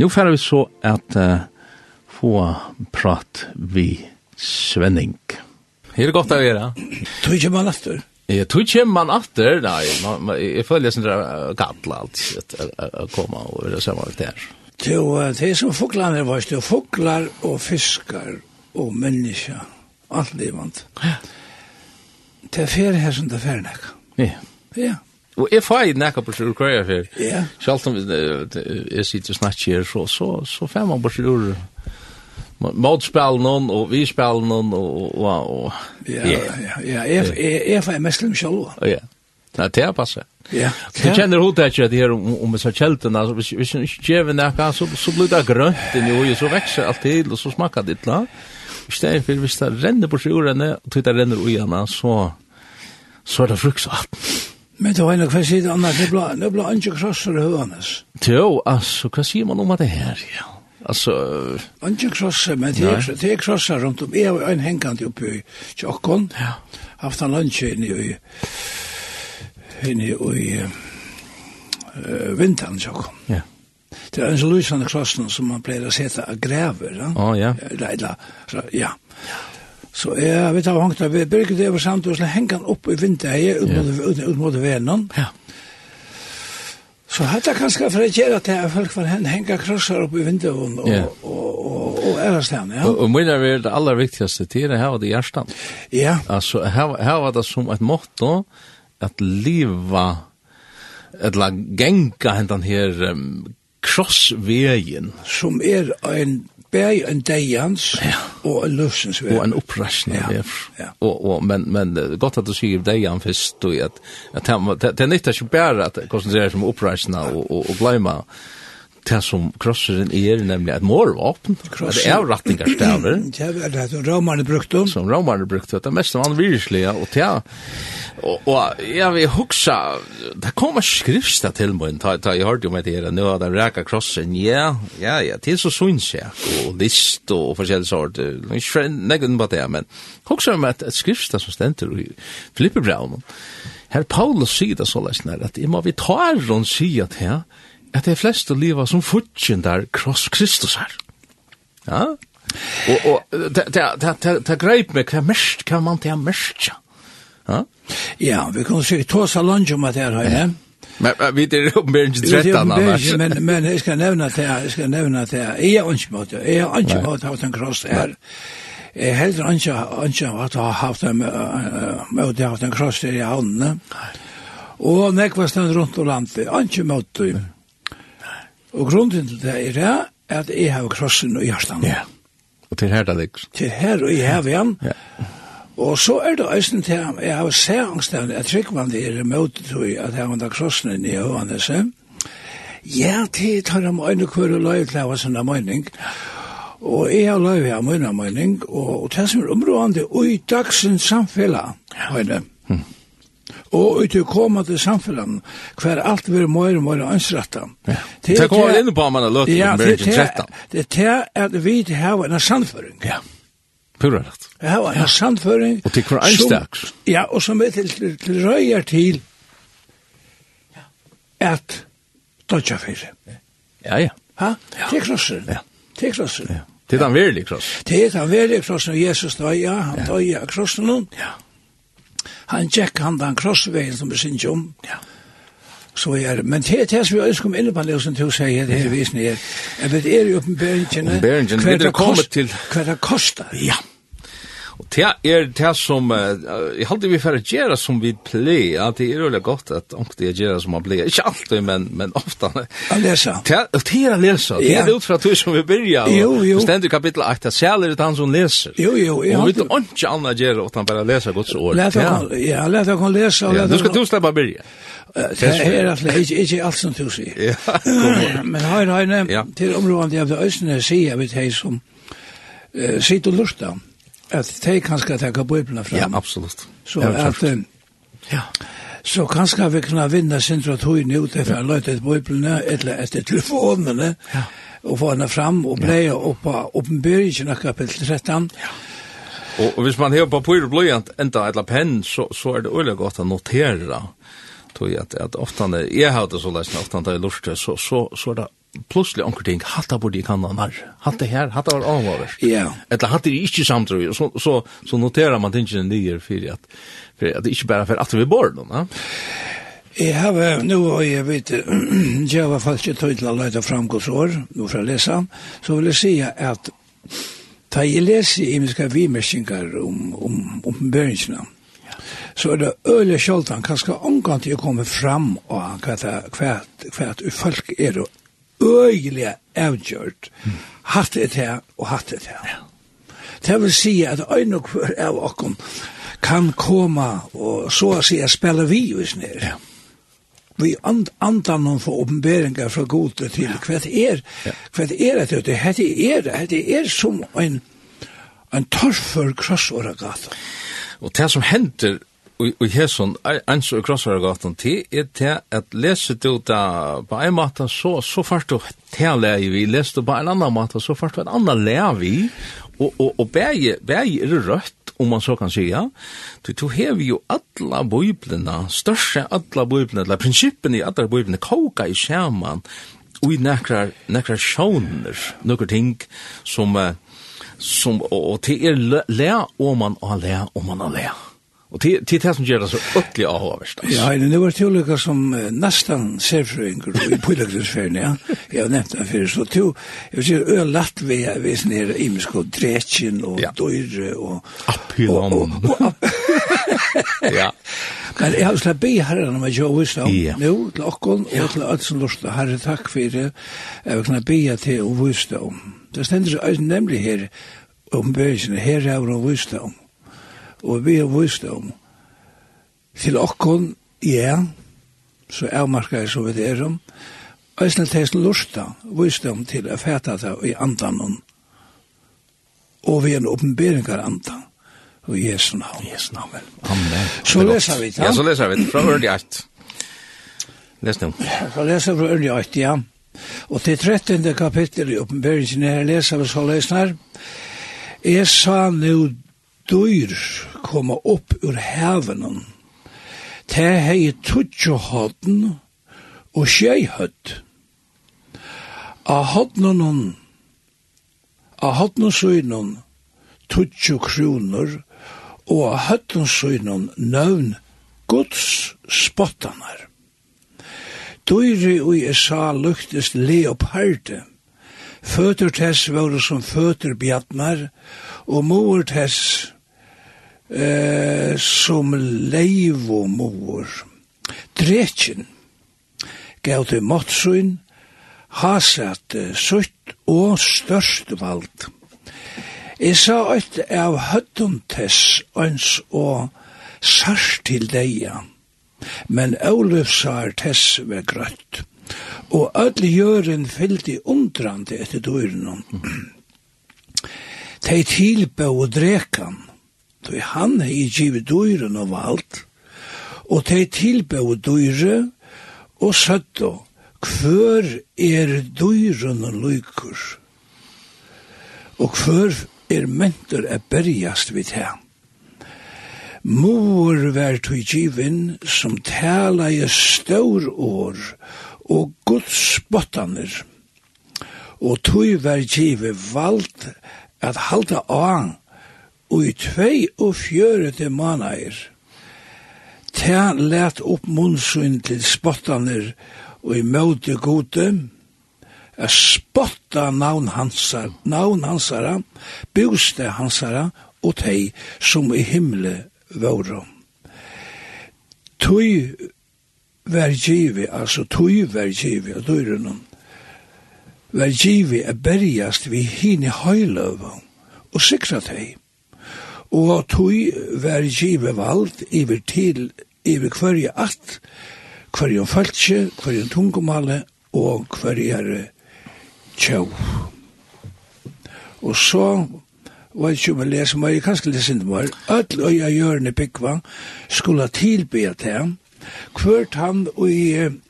Nu færer vi så at uh, få prat vi Svenning. Her er godt av dere. Tog ikke man aftur? Jeg tog ikke man aftur, nei. Man, man, jeg føler jeg sånn gattla alt å komme og være sammen med det her. Jo, det er som fuglene var, det er fuglar og fiskar og mennesker, alt livant. Ja. Det er ferie her som det er ferie Ja. Ja. Og jeg får ikke nekka på seg kvar kreia fyr. Ja. Selv om jeg sitter og snakker her, så, så, så får man på seg ur motspall noen, og vi spel noen, og, og, og, Ja, ja, ja, jeg, jeg, jeg får mest dem selv. Ja, Nei, det er passe. Ja. Du kjenner hodet ikke at det her om om så kjeltene, altså hvis du ikke gjør noe, så, så blir det grønt inni og så vekser alt til, og så smaker det litt. I stedet for hvis det renner på seg ur henne, og det renner ui henne, så, så er det fruktsatt. Men det var en hva sier det annars, det ble, det ble ikke krosser i høvenes. Jo, altså, hva sier man om det her, ja? Altså... Ikke krosser, men det er, det er krosser rundt om. Jeg var en hengende oppe i Tjokkon, ja. haft en lunsje inne i, inne i uh, vinteren Tjokkon. Ja. Det er en så lysende krossen som man pleier å sette av grever, ja? Å, oh, ja. eller, ja. Ja. Så jeg vet av hangt av det over samtidig, hengt han opp i vinterheie ut mot, ut, ut mot venen. Ja. Så hadde jeg kanskje for å gjøre at folk var hen, henger krosser opp i vinduet og, yeah. og, og, og æres ja. Og, og mye er det aller viktigste til det her var det hjertet. Ja. Altså, her, her var det som et motto at liva, at la genga hentan her um, krossvegen. Som er en bæg en deians ja. og en løsens vei. Og en opprasjning ja. vever. Ja. Og, og, men, men godt at du sier deian først, og at, at det, det nytter ikke bare at konsentrere seg om opprasjning og, og, og glemme det som krosseren er, nemlig et målvåpen. Det er retningarstaver. det er det som romerne brukte. om. Som romerne brukte, det er mest av han virkelig, og det er, og, og jeg vil huske, det kommer en skrifsta til meg, ta, ta, jeg hørte jo meg til her, nå har den reka krossen, ja, ja, ja, til så syns jeg, og list og forskjellige sort, ikke nekken på det, men huske om et, et skrifsta som stenter i Filippebraunen, Her Paulus sier det så løsner, at jeg må vi ta og sier til her, at det er flest å liva som futsjendar kross Kristus her. Ja? Og, og det, det, det, det, det greip meg hva mest kan man til mest, ja? Ja, vi kan sikkert ta så langt om at det er her, ja. Men vi er mer til 13 annars. Men, men jeg skal nevne til, jeg skal nevne til, jeg er ikke måte, jeg er ikke måte hatt en kross her. Jeg er heller ikke, ikke at jeg haft en, måte haft en kross her i havnene. Og nekva stand rundt om landet, ikke måte. Og grunden til det er det, at jeg har krossen i hjertan. Ja, og til her det ligger. Til her og i hevjan. Ja. Og så er det eisen til ham, jeg har særangstavn, jeg trykker man det er mot, tror jeg, at jeg har krossen inn i Johannes. Ja, det tar ham øyne kvar og løy til hva sånne mening. Og jeg har løy av min mening, og, og det som er områdende, og i dagsens samfella, høyne. Ja. Mm og ut i kommande samfunnet, hver alt vil mer og mer ansretta. Ja. Det kommer inn på man har løtt ja, det, det, det, det er at vi har en sannføring. Ja. Pura rett. Jeg har en sannføring. Og til hver anstaks. Ja, og som er til, til, til røyer til at dodja fyrir. Ja, ja. Ha? Til krosser. Ja. Til krosser. Ja. Det er den verlige krossen. Det er den verlige krossen, Jesus døy, ja, han døy av krossen. Ja han tjekk han den krossveien som vi synes om. Ja. Så er det. Men det er det som vi ønsker om innepannelsen til å si det her visene er, at det er i oppenbæringene hva det koster. Hva det kostar. Ja. Og det er det som, uh, jeg halte vi for å gjøre som vi pleier, at det er veldig godt at omkje er gjøre som man pleier, ikke alltid, men, men ofte. Å lese. Det er å lese, det er det ut fra det som vi byrja, jo, jo. stendt i kapittel 8, særlig det han som leser. Jo, jo. Og vi vet ikke annet gjøre, at han bare leser Guds ord. Ja, let dere kan lese. Du skal du slippe å byrja. Det er at det ikke er alt som du sier. Men her, ja. til området jeg vil øsne sier, jeg vet hei som, sitt og lurta. Ja at de kanskje ta bøyblene fram. Ja, absolutt. Så ja, at... Um, ja. Så kanskje vi kunne vinne Sintra Tøyne ut etter å løte etter bøyblene, eller etter telefonene, ja. og få henne fram og bleie ja. på oppenbøringen av kapittel 13. Ja. Og, og hvis man har papir og bløyant enda eller penn, så, så er det øyelig godt å notere, tog at, at ofte, jeg har det så lest, ofte det er lurt, så, så, så er det plutselig onkur ting, hatta borde jeg kanna nær, hatta her, hatta var avvarer. Ja. Yeah. Eller hatta er ikke samtrøy, så, så, så noterar man tingene nye för at, för at det ikke bare för at vi bor noen, ja? Jeg har nu og jeg vet, jeg har fast ikke tøyt til å lete år, nå for å lese, så vil jeg si at da jeg leser i minska vimerskinkar om, om, om børnsene, så er det øyelig sjoltan, kanskje omgang til å komme fram og hva, hva, hva, hva folk er og øyelig avgjørt hatt det her og hatt det her. Ja. Det vil si at øyne og hver av okken kan komme og så å si spille vi hos nere. Ja. Vi and, andan noen for åpenberinger fra gode til ja. hva det er. Ja. Hva det er at det er, det er, det er som en, en torfer krossåragata. Og det som henter og her hesson eins og krossar gatan til er til at lesa du ta på ein måte så så fast du tæla i vi lesa på ein annan måte så fast ein annan lær vi og og og bæje bæje er rødt om man så kan si ja du du har jo alla bøyblene største alla bøyblene la prinsippene i alla bøyblene koka i skärman og i nekrar nekrar sjónir nokkur ting som som og, og til er le, om man har le om man har le Og til till det som gjør det så öttliga avhåverst. Ja, det var till olika som nästan ser för en i pojlagsfärden, ja. Jeg har nevnt det för så til, jeg vil si, øy latt vi er vi ner i og dretjen og ja. døyre og... Apylon. ja. Men jeg har slett be herren om at jeg visste om nå til okken og til alt som lort. Herre, takk for det. Jeg vil kunne be til å visste om. Det stender nemlig her om bøysene. Her er hun visste om og vi har vist om Til okkon, ja, så er marka jeg så vi er om, og Øysene til lusta, vist om til å fæta det i andan og vi er en åpenberingar andan, og Jesu navn. Jesu navn. Amen. Så leser vi det. Ja, så leser vi det, fra Ørli 8. Les nu. Så leser vi fra Ørli 8, ja. Og til 13. kapittel i oppenberingen her leser vi så leser her. Jeg sa nu dyr koma opp ur hevenen. Te hei tutsjo hodden og sjei hødd. A hodnen a hodnen søgnen tutsjo kroner og a hødden søgnen nøvn gods spottanar. Dyri og Esa luktes leoparde, Føtur tess vore som føtur bjartnar, og mor tess eh, som mor. Dretjen gav til måttsyn, hasat sutt og størst vald. Jeg sa et av høttumtess øns og sars til deia, men Aulufsar tess var grøtt, og ødel jøren fyllte undrande etter døyren. Mm. Tei tilbø og drekan, Då han er givet døyren og valgt, og de tilbøy døyre og søtto, hver er døyren og lykker, og hver er mentor er berjast vid her. Mor vær tui givin som tala i staur år og Guds bottaner, og tui vær givi vald at halda an og i tvei og fjøre til manaier. Ta let opp munnsyn til spottaner og i møte gode, a spotta navn hansar, navn hansara, bjuste hansara og tei som i himle våre. Tui vergivi, altså tui vergivi av døyrenom, vergivi er berjast vi hini høyløvån og sikra tei og tui vær give vald iver til iver hverje at, hverje falskje, hverje tungumale og hverje tjau. Og så var ikke om jeg leser meg, jeg kan ikke lese inn meg, at øya gjørne byggva skulle tilbe til ham, Kvørt han og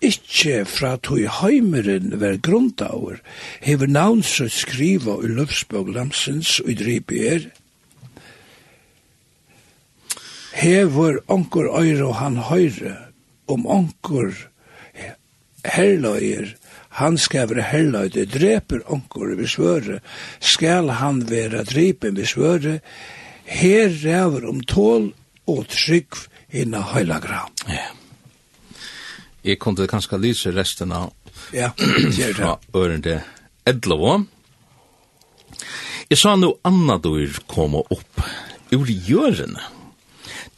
ikkje fra tog heimeren ver grunndauer, hever navnsrøtt skriva i løpsbog lamsens og i dripier, hever onkur øyre og han høyre, om onkur herløyer, han skal være herløyde, dreper onkur vi svøre, skal han være drepen vi svøre, her ræver om tål og trygg inna høylagra. Ja. Jeg kunne kanskje lyse resten av ja, fra ørende Edlovo. Jeg sa nå anna dyr koma opp ur jørene.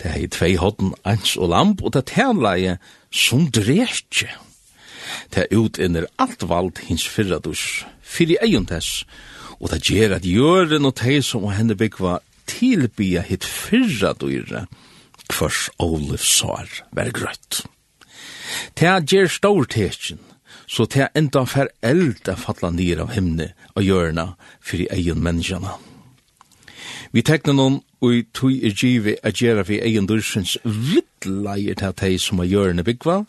Det hei tvei hodden ans og lamp, og det tænleie som drekje. Det utinner alt vald hins fyrradus, fyri eion tess, og det gjer at jøren og teg som og henne byggva tilbya hit fyrradyre, kvars Oluf sår vær grøtt. Det gjer tekin, så det enda fer eld a falla nir av himne og jørna fyrir eion menneskjana. Vi tekna noen og tui er givi a gjerra vi egen dursens vittleir til tei som a gjørne byggva.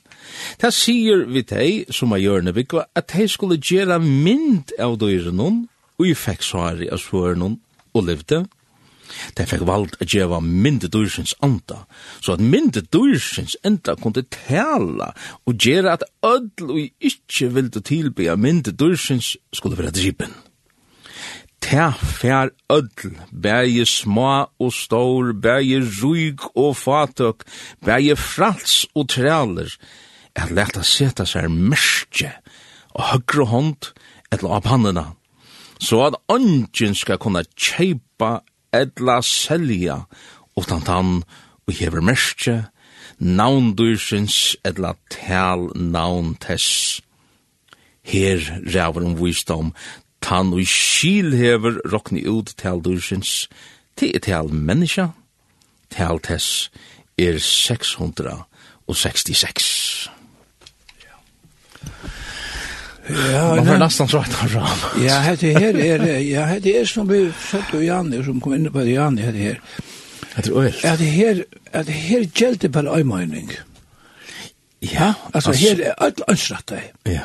Ta sier vi tei som a gjørne byggva at tei skulle gjerra mynd av durenon og i fekk svari av svørnon og levde. De fikk valgt at gjerra mynd dursins anda, så at mynd dursins enda kunne tala og gjerra at ödl og ikkje vilde tilbe mynd dursins skulle være dripen ta fær öll, bæje små og stor, bæje rúg og fatøk, bæje frals og træler, at leta seta seg mørkje og høgre hånd etla av pannena, så at ånden skal kunna kjeipa etla selja utan tann og hever mørkje, navndursins etla tal navn tess. Her ræver om visdom tann og skil hever rokni ut til dursins, til et til menneska, til tess er 666. Ja, man får nesten så att ram. Ja, det här är ja, det er som vi satt og Janne som kom inn på det Janne det her. Det är öl. Det her, är det her gällde på øymøyning. Ja, alltså här är allt ansrätt. Ja.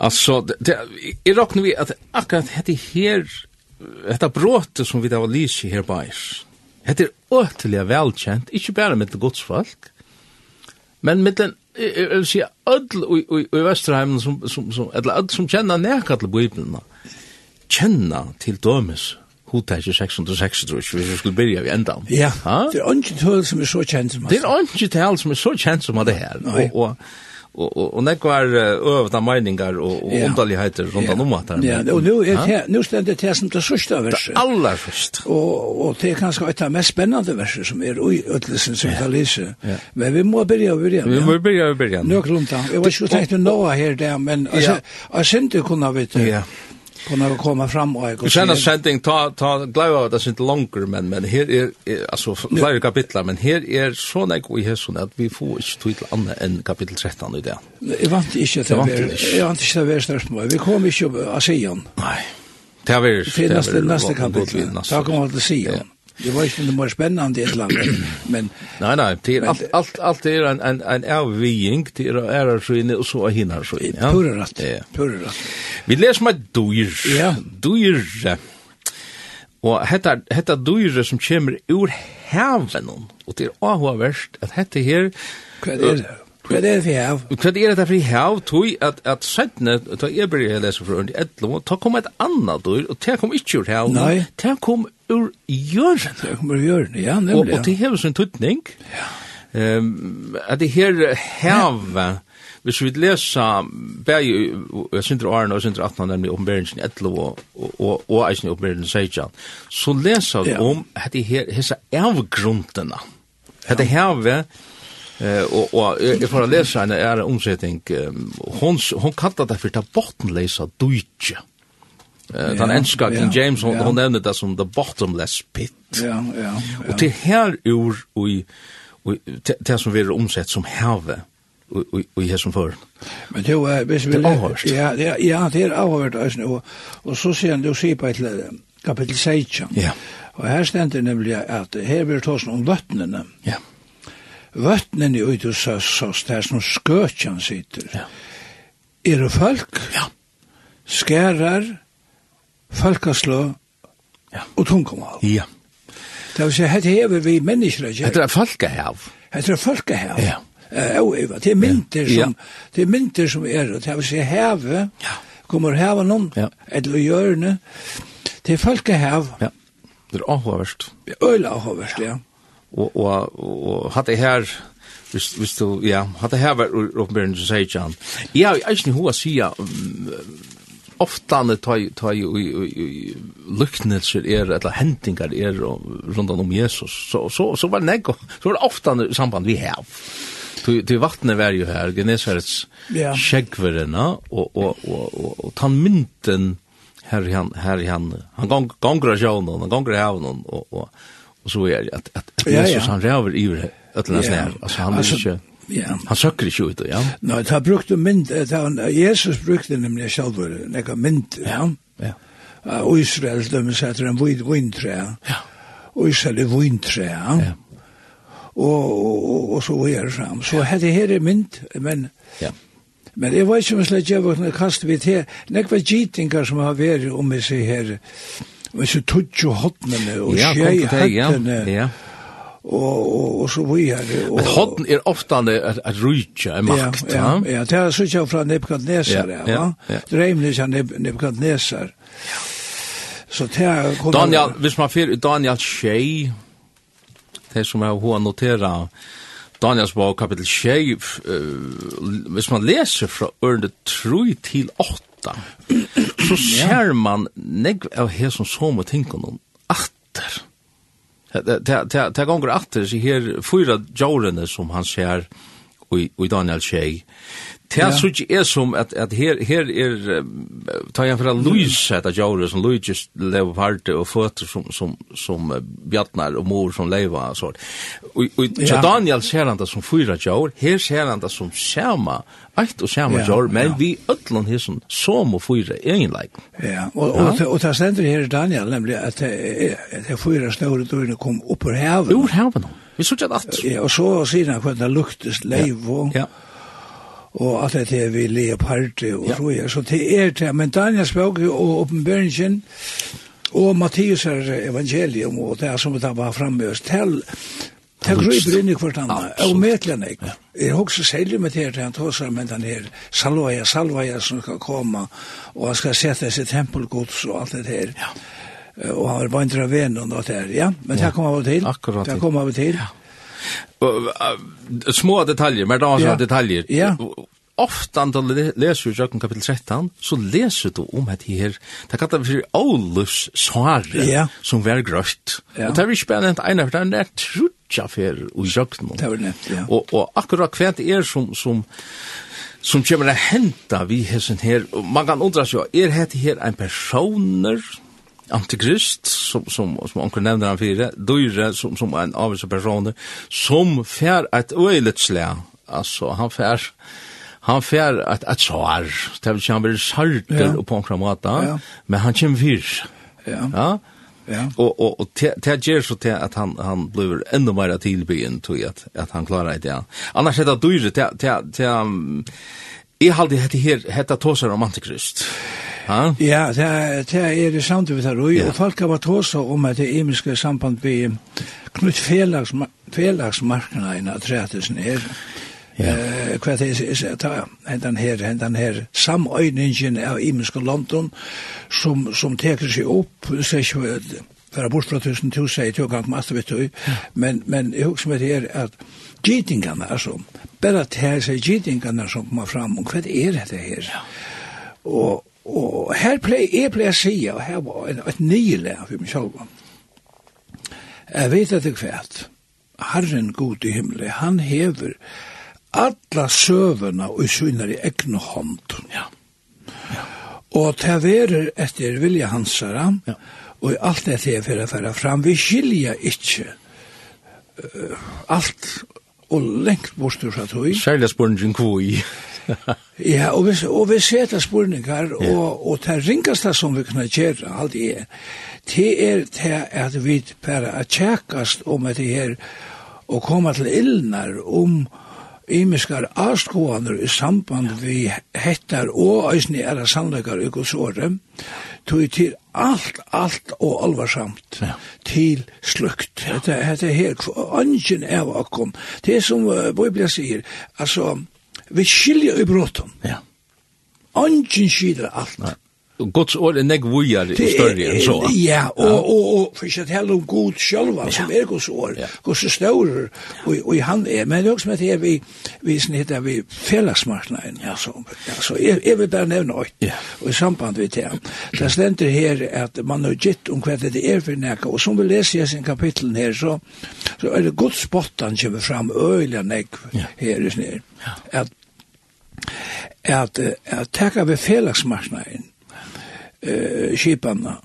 Alltså, det, jag råknar vi att akkurat hette här, hette bråte som vi där var lys i här bajs, hette är åtliga välkänt, inte bara med det godsfolk, men med den, jag vill säga, ödl i i, i Västerheimen som, som, som, eller ödl som känner näka till Bibeln, känna till dömes hotage 636 hvis vi skulle byrja vi enda. Ja, det er ikke tal som er så kjent som det. Det er ikke tal som er så kjent som det her. Og, og og og og och det går över meningar og och underligheter rundt om at här. Ja, og nu er det nu ständer det som det sista verset. Aller først. Og og det er kanskje ett av mest spännande verset som er i ødelsen som kan lese. Men vi må måste börja börja. Vi måste börja börja. rundt da. Jag var ju tenkt å nå her der, men alltså jag synte kunne veta. Ja kunna komma fram och och sen sending ta ta glöva att det är inte longer men men här är alltså flera kapitel men här är så näck vi har sån att vi får inte till andra än kapitel 13 i det. Jag vant inte att det är jag vant inte att det är stressmål. Vi kommer ju att se igen. Nej. Det är väl det nästa kapitel. Ta kommer att se igen. Det var inte mer spennende i et land. Men, Nei, nei, Det är alt, alt, alt er en, en, en avviging avvigning. Det är ärarsvinne og så er är hinnarsvinne. Ja? Pura rett, Ja. Pura rett. Vi leser med dyr. Ja. Dyr. Og hetta, hetta dyr som kommer ur haven. Og det er også verst at hetta her... Hva er det? Hva er det for hav? Hva er det for hav? Tog at, at sættene, da jeg blir jeg leser for under 11, da kom et annet dyr, og det kom ikke ur hav. Nei. Det kom ur jörren. Det kommer ur jörren, ja, nemlig. Og, og det hever sin tutning. Ja. Um, at det her heve, hvis vi lesa bæg, jeg synes Sindre Arne og synes Sindre 18, nemlig oppenberingen 11 og, og, og eisen i oppenberingen 16, så lesa vi ja. om at det her, hessa avgrundene. At det heve, Eh och och jag får läsa en är omsättning hon hon kallar det för ta bottenlösa dujtje. Eh den enska King James hon hon nämnde det som the bottomless pit. Ja, ja. Och till här ur och och det som vi är omsett som have och och här som för. Men det var visst vill ja ja ja det er avhört alltså og, og så sier han, du sier på et ett kapittel 16. Ja. Og her stender nemlig at her blir tås om vøttnene. Ja. Vøttnene ut hos oss, så där som skøtjan sitter. Ja. Er det folk? Ja. Skärar folkeslå ja. og tungomal. Ja. Det vil si, hette hever vi mennesker, ikke? Hette er folkehav. Hette er folkehav. Ja. Uh, det er mynter som, ja. det er mynter som er, det vil si, heve, ja. kommer heve noen, ja. eller hjørne, det er folkehav. Ja. Det er avhåverst. Øyla avhåverst, ja. Og, og, og, hatt det her, Hvis, hvis du, ja, hatt det her vært oppmerksom, sier ikke han. Jeg er ikke noe å si, ofta när ta ta i luknelser är eller händingar är runt om Jesus. Så så så var det så var det ofta samband vi har Du du vattnet var ju här Genesarets yeah. skäggverna och och och och, och tan mynten här han här han han gång gångra sjön han gångra havn och och och så är det att att Jesus han rör över öllna snär alltså han är inte Ja. Han søkker ikke ut, ja. Nei, no, han brukte mynd, han, Jesus brukte nemlig selv, nekka mynd, ja. ja. ja. Og Israel, de setter en vintre, ja. Og Israel er vintre, ja. ja. Og, og, og, så er det fram. Så hette her er mynd, men... Ja. Men jeg vet ikke om jeg slett jeg våkne kastet vidt her. Nekva gitingar som har vært om jeg ser her, om jeg ser tutsi hotnene og ja, tjei hattene. Ja, ja, ja og og og så vi her. Men hotten er ofte at at rutje, er makt, ja. Ja, ja, det er så jo fra Nebukadnesar, ja. ja, ja. Nebukadnesar. Ja. Så det er... Daniel, hvis man fer Daniel Shea, det som jeg har noteret, Daniels bok kapitel 6, uh, hvis man leser fra ørne 3 til 8, så ser man negv av her som så må tenke noen atter. Det går atter, så her fyra jorene som han ser, i Daniel Tjej. Det er så ikke er som at, at her, her er, ta igjen fra Luis, etter Jaure, som Luis lever på harte, og føtter som, som, som bjattnar og mor som lever, og sånt. Og, og ja. Daniel ser han det som fyra Jaure, her ser han det som sama, eit og sama ja, men ja. vi ötlån her som som og fyra egenleik. Ja, og, og, og, og det stender her Daniel, nemlig at det fyra snøyre dørene kom opp ur heaven. Ur heaven. Vi så ikke at Ja, og så sier han hvordan det luktes leiv og ja. og alt det er vi leopardi og så ja. så det er det, men Daniel spøk og oppenbøringen og Mattias er evangelium og det er som det var framme oss til Det griper inn i hvert annet, og medlen jeg. Jeg har også selv med det han tog seg med den her salvaja, salvaja som skal komme, og han skal sette seg tempelgods og alt det her. Ja och har vandra vännen och där, ja. Men här kommer vi till. Akkurat. Där kommer vi till. Ja. Små detaljer, men da ja. detaljer. Ja ofta antal leser i kapitel 13, så leser du om at her, det kallar för Aulus svare, ja. som var grøst. Ja. Og det er ikke bare nevnt ene, for det er nært trutja for i Jøkken. Det er nevnt, ja. Og, og akkurat hva det er som, som som kommer å hente vi hessen her, man kan undra seg, er dette her en personer antikrist som som som onkel nämnde han fyra dyre som som en av dessa personer som fär ett öjligt slä alltså han fär han fär att att sår det vill säga han blir sarter och på en kramata ja. men han kjem fyr ja ja Ja. Och och och det ger så till att han han blir ännu mer tillbyen tror att att han klarar det. Annars är det dyrt det det Jeg halde hette her, hette tosar om antikrist. Ha? Ja, det, det er det samt vi tar ui, og folk har vært tåsar om at det emiske samband vi knutt felags, felagsmarkna inn av treatisen. Ja. Uh, hva det er, ta, hentan her, hentan her, samøyningen av imiske London, som, som teker seg opp, det ser ikke for jeg bort fra tusen tusen, jeg tog gang masse, vet du, men, men jeg husker meg det er at, Gitingarna, altså, bare til seg gittingene som kommer fram, og hva er dette her? Og, og her pleier jeg pleier å si, og her var en, et nyle for meg selv, jeg vet at det kvært, Herren god i himmelen, han hever alla søvene og syner i egne hånd. Ja. ja. Og taverer etter vilja hansara, ja. og alt dette er for å fære fram. Vi skiljer ikke uh, alt og lengt bort ur satt tøy. Særlig spurningen kvoi. ja, og vi, og vi ser det spurningar, yeah. og, og det ringaste som vi kunne gjøre, alt er, det er det at vi bare er tjekkast om det her, og komme til illnar om um, imiskar avskåaner i samband vi hettar og eisne er sannleikar i godsåre, tog til alt, alt og alvarsamt ja. til slukt. Hette, hette her, angen av akkom. Det som uh, Biblia sier, altså, vi skiljer i bråttom. Ja. Angen skiljer alt. Ja. Guds ord er nek vujar i større enn så. Ja, og, og, og for ikke at heller om god sjølva, ja. som er Guds ord. Guds større, og, og han er, men det er også med det vi, vi snitter vi fellesmarknaden, ja. så, ja, så jeg, jeg vil bare nevne øyt, ja. og i samband med det, det stender her at man har gitt om hva det er for nekka, og som vi leser i sin kapitlen her, så, så er det Guds spottan kommer fram øyla negg ja. her i snir, ja. at at at taka við felagsmarsnaðin eh, skipanna.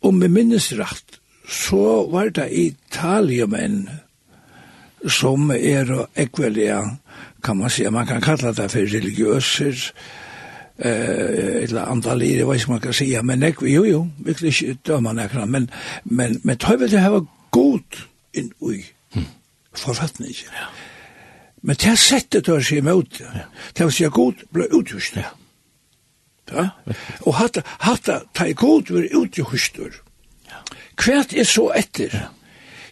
Om vi minnes rett, så var det italiemenn som er og ekvelia, kan man si, man kan kalla det for religiøser, eh eller andalir jag vet inte man kan säga men jag jo jo verkligen döma näkra men men men tar väl det här god inn ui, hmm. forfattning, ja. Men det sättet att se imot, det var så god ble utgjort ja. Ja? Og hatta, hatta, ta i god vir ut i hustur. Kvært er så etter. Ja.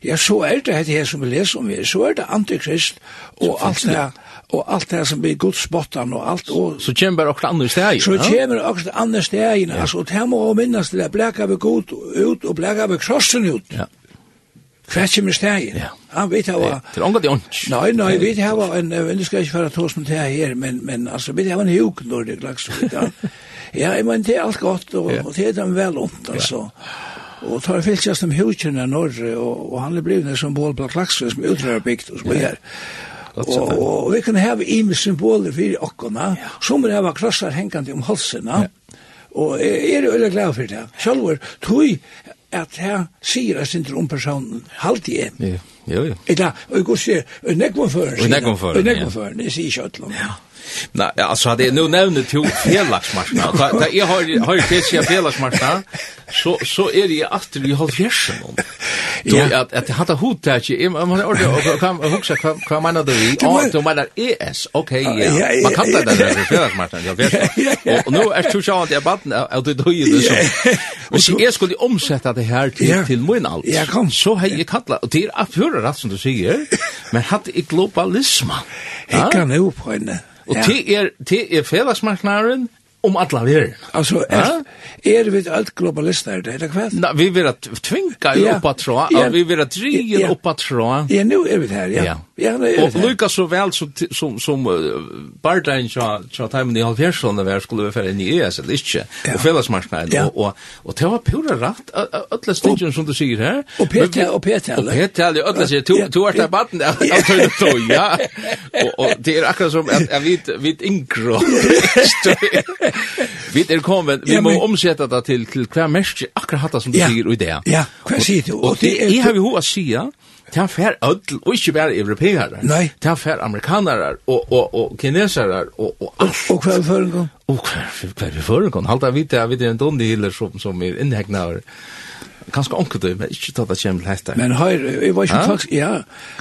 ja, så er det her som vi leser om her, så er det antikrist og alt det og alt det her som blir godsbottan og alt. Og, så kommer det okkur andre steg. Så kommer det okkur andre steg, ja. altså, det her må minnes det, bleka vi god ut og bleka vi krossen ut. Ja. Hva kommer steg? Ja. Han vet hva... Til ångat i ånds. Nei, nei, vi hva... en... Vi skal ikke være tås med det her, men, men altså, vi hva en hjuk når nordisk laksvik. Ja, jeg mener, det er alt godt, og, og det er dem vel ondt, altså. Og tar fylkjast om hukjene norr, og, og han er blivne som bål på laksvik som utrører bygd og så her. Og, og vi kan hava ime symboler fyrir okkona, som er hava krossar hengande om halsina, ja. Og jeg er veldig glad for det. Sjølver, tog at her sier jeg sin til om personen, halte jeg. Ja, jo, jo. Eta, og jeg går sier, og nekvåføren sier, og nekvåføren, og nekvåføren, det sier kjøtlen. Ja, ja. Nej, alltså det nu nämnde till felaxmarknad. Ta jag har har det sig felaxmarknad. Så så är det att vi har fjärsen om. Ja, att att hata hot där ju man har ordet och kan huxa vad menar du? Ja, du menar ES. Okej, ja. Man kan det där felaxmarknad. Jag vet. Och nu är det så att jag batten att du då ju så. Och så är skulle omsätta det här till till min allt. Ja, kom. Så har jag kallar och det är att höra rätt som du säger. Men hade i globalismen. Jag kan ju på en Og ja. det er, det er fellesmarknaren, om alla vi är. Alltså är er, vi allt globalister det eller kväll? Nej, vi vill att tvinga ja. upp att tro, ja. vi vill att driva ja. upp att tro. Ja, nu är vi här, ja. Ja, ja nu är Och Lucas så väl som som som Bartain så så timmen i halvfjärson där skulle vi för en ny ES eller inte. Och fällas marknaden och och och det var pura rätt alla stingen som du säger här. Och Peter och Peter. Och Peter och alla säger to du är där batten där. Ja. Och det är akkurat som att vi vi inkro. Vi er kommet, vi må omsette det til, til hver mest akkurat hatt som du sier i det. Ja, hva sier du? Og det er... Jeg har jo hva sier, det er fær ødel, og ikke bare europeere. Nei. Det er fær amerikanere, og, og, og kinesere, og, og alt. Og hva er føringen? Og hva er føringen? Halt jeg vite, jeg vet en dunne hiller som, som er innhegnet. Kanskje onkel du, men ikke tatt det kjem til. Men her, jeg var ikke faktisk, ja,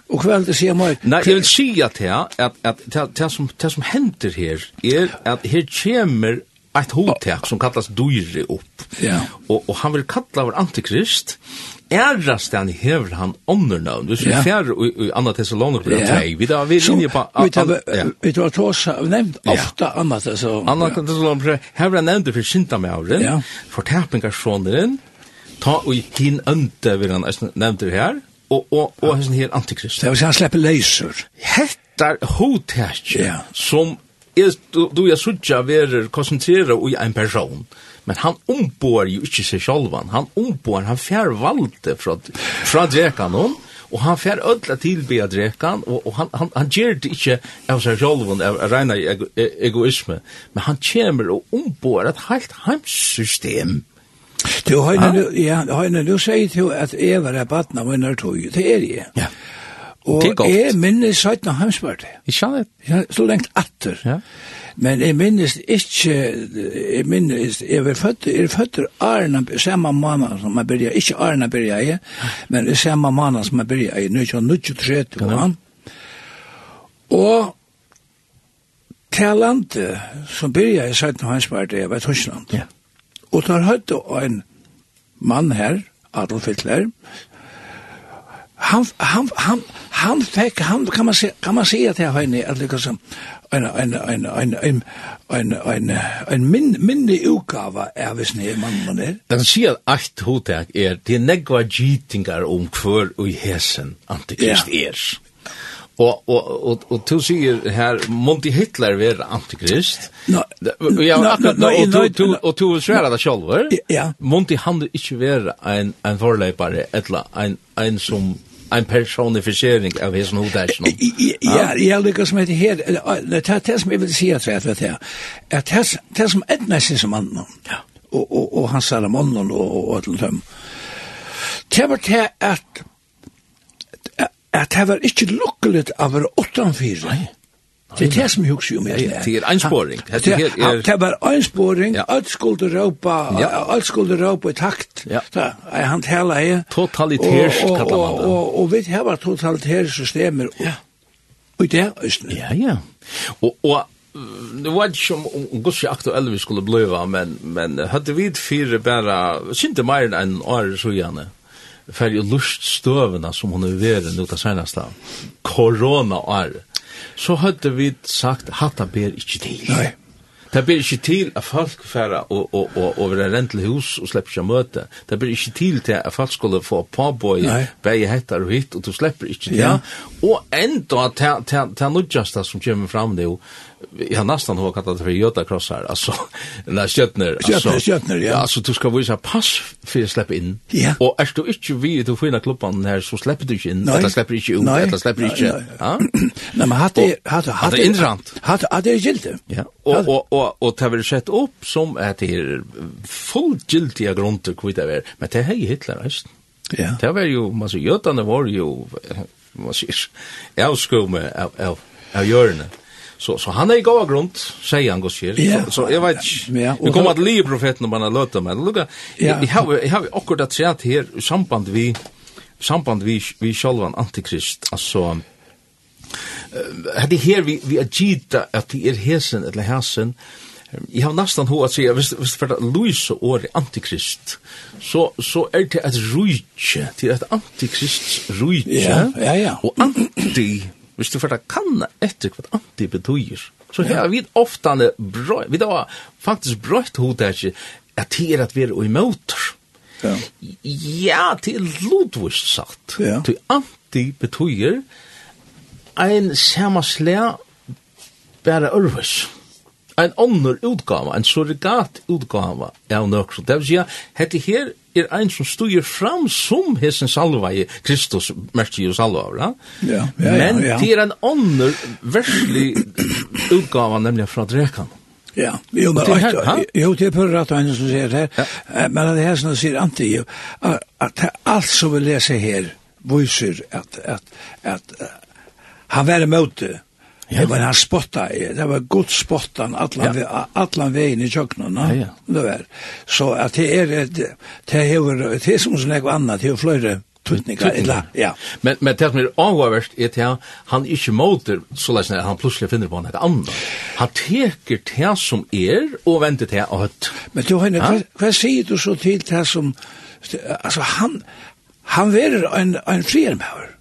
og hva er det sier meg? Nei, jeg vil si at det, at, at det, som, det som hender her, er at her kommer ett hotek som kallas dyre upp. Ja. Och och han vill kalla vår antikrist. Ärrast han hever han omnernavn. Du ser fjär i Anna Thessaloniker ja. tre. Vi där vi linje på Vi tar tås av trots nämnt ofta Anna så Anna Thessaloniker hever han nämnde för synda med avren. Ja. För täpingar sonen ta og hin ønte vil han nevnte det her, og, og, og hesten her antikrist. Det vil si han slipper leiser. Hettar hotet ja. som er, du, du er sutja verer konsentrera i en person, men han ombår jo ikke seg sjálvan, han ombår, han fjer valde fra, fra drekan hon, og han fær ödla tilbya drekan, og, og han, han, han gjer det ikke av seg sjálvan, av reina ego, egoisme, men han kjemer og ombår et helt heimsystem Du høyne nu, ja, høyne nu sier jo at jeg var er baden av minnar tog, det er jeg. Ja. Og jeg minnes 17 av hamsmørte. Jeg skjønner det. Ja, så lengt atter. Ja. Men jeg minnes ikke, jeg minnes, jeg var født, jeg var født Arna, samme måned som jeg begynte, ikke Arna begynte jeg, men samme måned som jeg begynte, jeg, nu er jeg 23 år. Og til landet som byrja jeg 17 av hamsmørte, jeg var i Tyskland. Ja. Og når høyde en mann her, Adolf Hitler, han, han, han, han fikk, han, kan man, se, kan man säga til henne, at liksom, en, en, en, en, en, en, en, en min, minne utgave er hvis ni er man er. Den sier at alt hotek er, det er negva gittingar om hver og hesen antikrist er. Og og og og du sier her Monty Hitler ver antikrist. No, ja, akkurat no, og du og du sværa det sjølv. Ja. Monty han ikkje vera ein ein forleipare etla ein ein som en personifiering av his new. Ja, ja, det som heter her, det er det som jeg vil si at rett vet her, at det som etnæsig som ja og, og, og hans salamon og, og, og, og, og, og, og, og, og, at det var ikke lukkelig av å være utenfor. Nei. Det er det som jeg husker om jeg er. Det er einsporing. Det var einsporing, alt skulle råpa, alt skulle råpa i takt. Ja. Han tala jeg. Totalitærs, kallar man det. Og vi har totalitære systemer. Ja. Og det er østene. Ja, ja. Og Nu var det som om gussi aktuelle vi skulle bliva, men, men hadde vi fire bare, synte mer enn året så gjerne? för ju luststövna som hon är värd nu ta senaste corona år så hade vi sagt hatta ber inte till. Nej. Det blir ikke til at folk færa og, og, og, og være rent til hus og slipper ikke møte. Det blir ikke til til at folk skulle få påbøy, begge hettar og hitt, og du slipper ikke til. Ja. Og enda til, til, til nødgjasta som kommer fram nu, jag har nästan har kallat det för Jota crossar altså, när skjutner alltså skjutner ja. Altså, du ska visa pass för släpp in ja. och är du inte vid du finna klubben här så släpper du inte in eller släpper inte ut eller släpper inte ja? Nej men hade hade hade intressant hade hade gilt ja. Och och og, og det har vært sett opp som at det er fullgiltiga grunter kvitt det er, men det er hei Hitler, eisen. Ja. Det var jo, man sier, jødene var jo, man sier, avskumme av, av, av hjørne. Så, så han er i gava grunn, sier han gos her. Ja. Så, så jeg vet ikke, ja, vi kommer til livet profeten om han har løtt men lukka, ja. jeg, jeg har jo akkurat at sett her, i samband vi, samband vi, vi sjálvan antikrist, altså, hade här vi vi agita att det är hesen eller hesen Jeg har nesten hva at sier, hvis, hvis det er Louis og året antikrist, så, så er det et rujtje, det er et antikrist rujtje, ja, ja, ja. og anti, hvis du for det kan etter hva anti betyr, så her vi ofta ofte, vi da faktisk brøtt hodetje, at det er at vi er i motor Ja, ja det er lodvist sagt. Ja. Det anti betyr, ein samasle bara örvis. Ein onnur utgava, ein surrogat utgava av nøkron. Det vil si at hette her er ein som stuger fram som hesen salvai, Kristus, mersi og salva, ja? Ja, ja, ja. Men det er ein onnur verslig utgava, nemlig fra drekan. Ja, jo, men jo, det er på rett og henne som sier det her, men det her som sier anti, jo, at alt som vi leser her, viser at, at, at, han var emot det. Ja. Det var han spotta det var god spottan alla, ja. alla vägen i köknen. Ja, ja. Det var. Så att det är ett, det är, det är som sån här annat, det är flöjre tutningar. Tutningar, ja. Men, men det som är avgörst är att han inte måter så lätt när han plötsligt finner på något annat. Han teker det som är och väntar det att... Men du, Heine, ja? vad säger du så till det som... Alltså han, han var en, en friarmöver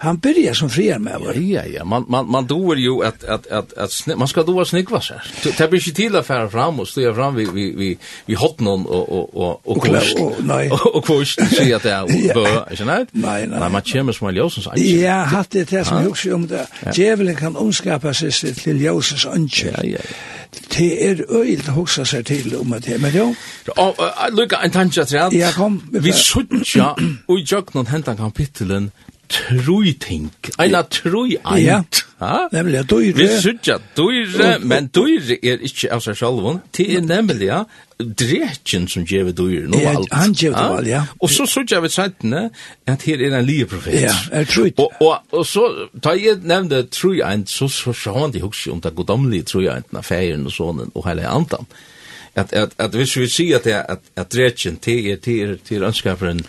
han börjar som friar med va. Ja ja, man man man då är ju att att att att man ska då snickva så. Det blir ju till affär fram och stå fram vi vi vi vi hot någon och och och och kost. Nej. Och kost så att det är bör, så nej. Nej, nej. Man kör med små ljusens. Ja, hade det det som också om det. Djävulen kan omskapa sig till ljusens anke. Ja ja. Det är öjligt att huxa sig till om det, men jo. Luka, en tanke att Ja, kom. Vi suttja, og i jöknon hentan kapitelen, troi ting, en av troi. Ja, ha? nemlig døyre. Vi sykja døyre, men døyre er ikke av seg sjalvun, det er nemlig ja, drekjen som gjev døyre no alt. Han gjev det vel, ja. Og så sykja vi sættene at her er en lie profet. Ja, er troi. Og, og, og så, da jeg nevnte troi eit, så sa han de hukse om det godomlige troi eit, na feiren og sånn, og hele antan. Ja at at at hvis vi ser at at at dretchen te er till er te er anskapen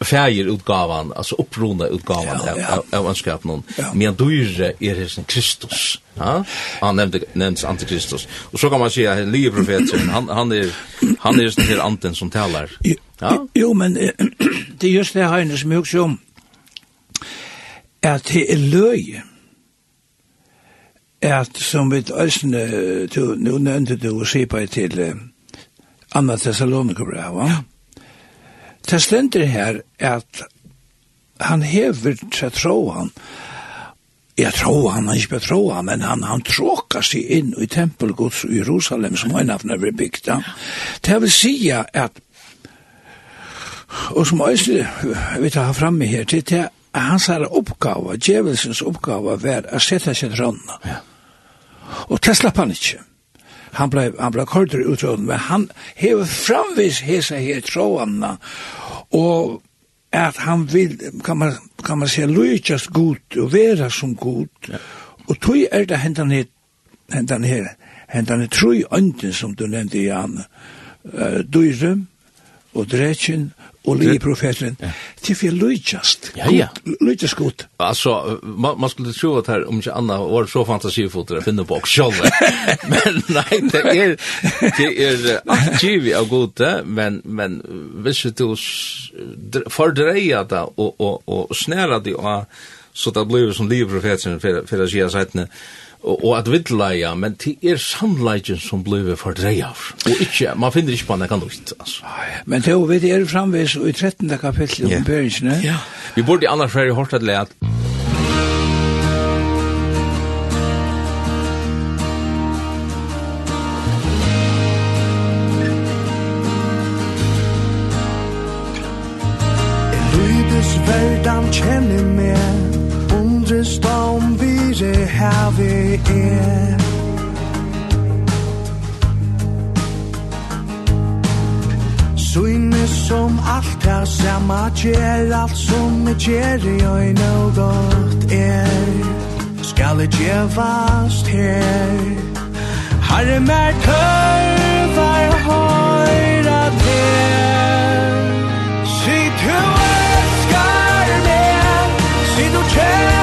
färger utgåvan alltså upprona utgåvan av av anskapen men du är hesen Kristus ja? Han nämnde nämns antikristus. Och så kan man säga att liv profeten han han är han är den här anten som talar ja? jo men det är just det här som jag om att det är löje at som vi øsne, du, nu nevnte du og på til uh, Anna Thessalonikerbrev, ja. Det stender her at han hever til troen, Jeg tror han, han ikke tror han, men han, han tråkar seg inn i tempelgods i Jerusalem som han har vært bygd. Det vil si at, og som også vi tar framme her, til det hans her oppgave, djevelsens oppgave, var å sette sin rønne. Ja. Og det slapp han ikke. Han ble, han ble kortere utråden, men han hever framvis hese her trådene, og at han vil, kan man, kan man se, lujtjast god, og vera som god, ja. og tog er det hentan her, hentan her, hentan her, troi ønden som du nevnte, Jan, uh, dyre, og dretjen, og lige profeteren, til for løytjast. Ja, ja. Løytjast godt. Altså, man, man skulle tro at her, om ikke Anna var så fantasifoter det finner på selv. men nei, det er, det er aktiv av gode, men, men hvis du fordreier det og, og, og snærer det, så det blir som livprofeteren for, for å si at og, at vidleia, men det er sannleikken som blir fordreia. Og ikkje, man finner ikkje på nekka lukt, altså. Men det er jo, vi er framvis i 13. kapittel om yeah. Ja, vi burde annars være i hårdt at om at gjør alt som jeg gjør i øyne og godt er. Skal jeg gjevast her? Herre mer tørvar høyra til Si du elskar meg Si du kjær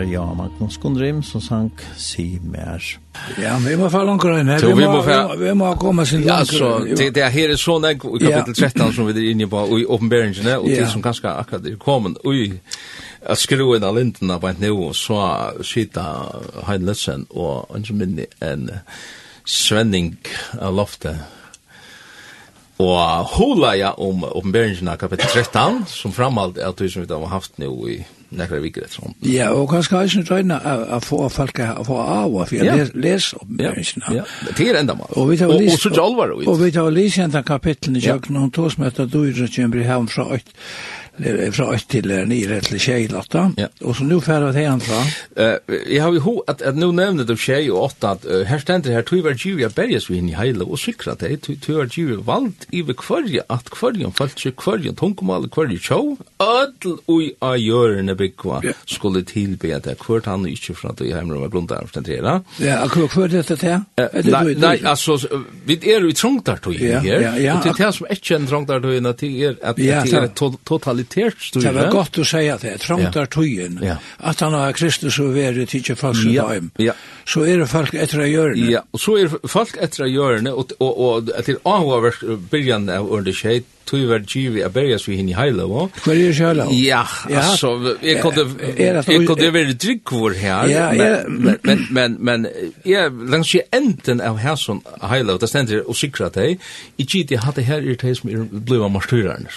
var jag Magnus Gundrim som sank si mer. Ja, vi må få langt inn her. Vi, vi må, få... vi må komme sin långt. så det, det er her er sånn jeg i kapittel 13 som vi er inne på i uppenbäringen och det som ganske akkurat er kommet Oj, att skru inn av lintene på ett nu så skita Heinletzen og en som minne en svenning av loftet Og hula ja om oppenberingen kapittel 13, som framhald er at vi som vi har haft nå i nekra vikur etter sånt. Ja, og kanskje har ikke røyna å få folk å få av og for jeg les opp menneskene. Ja, det er enda mal. Og vi tar lise, og så jalvar Og vi tar lise enda kapitlen i kjøkken, og tog som etter døyre kjemmer i hevn fra 8 fra 8 til 9 rett til 6 til 8. Ja. Og så nå færre det igjen fra. Uh, jeg har jo ho, at, at nå nevner du 6 og åtta, at uh, her stender her, tog var djur berges vi inn i heile og sikra det, tog var djur valgt i ved kvarje, at kvarje falt seg kvarje, tungkomale kvarje tjau, ødel ui a gjørene byggva ja. skulle tilbe at det kvart han ikke fra at i heimrum av grunnar omstendera. Ja, akkurat kvart dette til? Nei, nei, altså, vi er jo i trongtartøy her, ja, ja. og til det som ikke er en at det er at Ja, det er totalt mentalitetsstyre. Det var godt å si at det, trångt er tøyen, ja. at han har Kristus og vært tidsi folk i dag, ja. så er det folk etter å gjøre det. Ja, og så er folk etter å gjøre det, og, og, og, og til avhåversk byrjan av under skjeit, tog var givet att börja vi hinn i Heilo. er är Heilo? Ja, alltså, jeg kunde jag kunde väl drickvor ja, Men men men men, jag langs ju enden av här som Heilo, det ständer og sikra dig. I gitt jeg hade her i det som er blåa marstyrarna.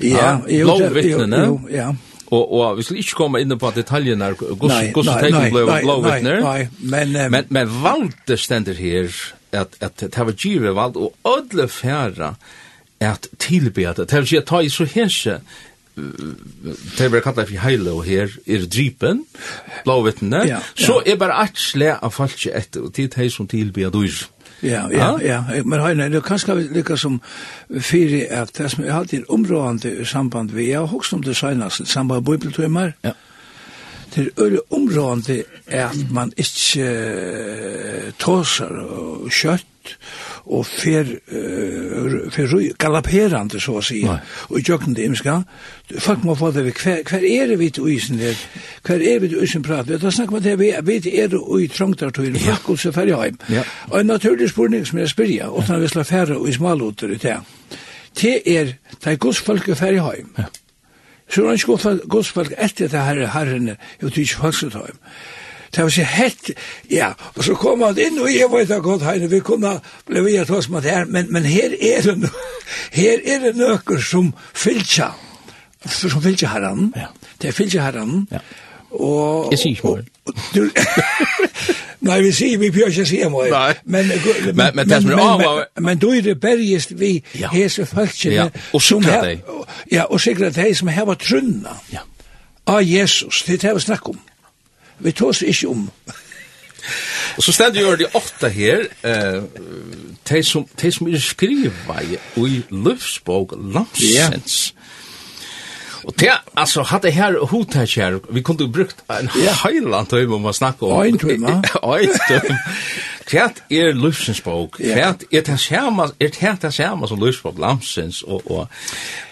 Ja, jo, jo, jo, ja. Og, og vi skal ikke komme inn på detaljerna hur hur tekniken ble blåa vittnen. Nej, men men men valt stender her, at, at det var givet valt og ødle färra at tilbe at Det vil si at ta i så hese, det vil kalla for heile og her, er drypen, blåvittene, ja, ja. så er bare at sle av falske etter, og tid hei som tilbe at dyr. Ja, ja, ja, men høyne, det er kanskje lykka som fyrir at det som er alltid områdende i samband vi, jeg har hokst om det senast, samband med bibeltøymer, ja, det er øyne områdende at man ikke tåser og kjøtt og fer, uh, fer galopperande, så å si, Nei. og i gjøkken det imska. Folk må få det ved, hver, hver er det vi til uisen der? Hver er vi til uisen prat? Da snakker man til, vi, vi er det ui trångtartøyne, ja. folk og så færre heim. Ja. Og en naturlig spurning som jeg spyrja, og vi slår færre og i smaloter ut det, det er, det er, det er, det er, det er, Så er han ikke godt godsfolk etter det her herrene, jo til ikke falsetøym. Det var så hett, ja, og så kom han inn, og jeg vet ikke godt, Heine, vi kunne bli via til oss med det her, men, men her er det no, her er det nøkker som fylltja, som fylltja herren, ja. det er fylltja herren, ja. og... Jeg sier ikke mer. Du... Nei, vi sier, vi björs jag ser Nei. Men men men det som är men men du er det bergist vi ja. hese folkene och som ja og säkert deg som här var trunna. Ja. Av Jesus, det er det vi snakker om. Vi tås ikke om. Og så stendur jo det åtta her, eh, de som, de som er skriva i, i løvsbog, Lamsens, Og det alltså hade her hotet her, vi kunde brukt en heiland tøyma om å snakke om. Ein tøyma. Ein tøyma. Hva er Lusens bok. Hva er det samme, er det det samme som Lus på Lamsens Og, og,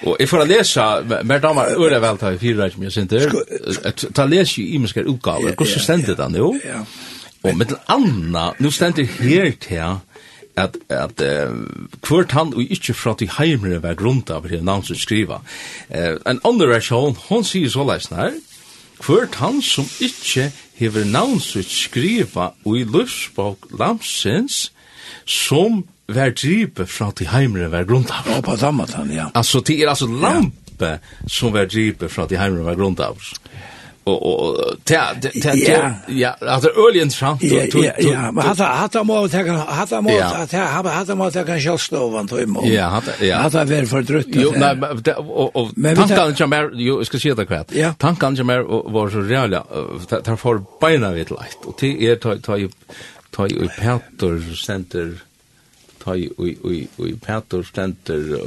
og jeg får läsa mer damer øre vel ta i fyra som jag synte. Ta lese i mig utgaver, hvordan Hur det nå? Ja. Og med anna, nu ständer her til, at at uh, kvart han og ikkje frá til heimre var grunta av det namn som skriva. Eh uh, en annan versjon, hon sier så læs nær. Kvart han som ikkje hever namn som skriva og i lustbok lamsens som var dripe frá til heimre var grunta av. Ja, på samme tann, ja. Altså, det er altså lampe som var dripe frá til heimre var grunta av. Ja og och ta ta ja. ja, alltså öljen fram ja ja men hata hata må ta hata må ta hata hata må ta kan själva vant hem ja hata ja. Hata ver for drutt jo nei nej och tankarna som er jo ska se det kvätt tankarna som är var så reala tar för beina vid light og det er ta ta ta i Peter center ta i i i i Peter stenter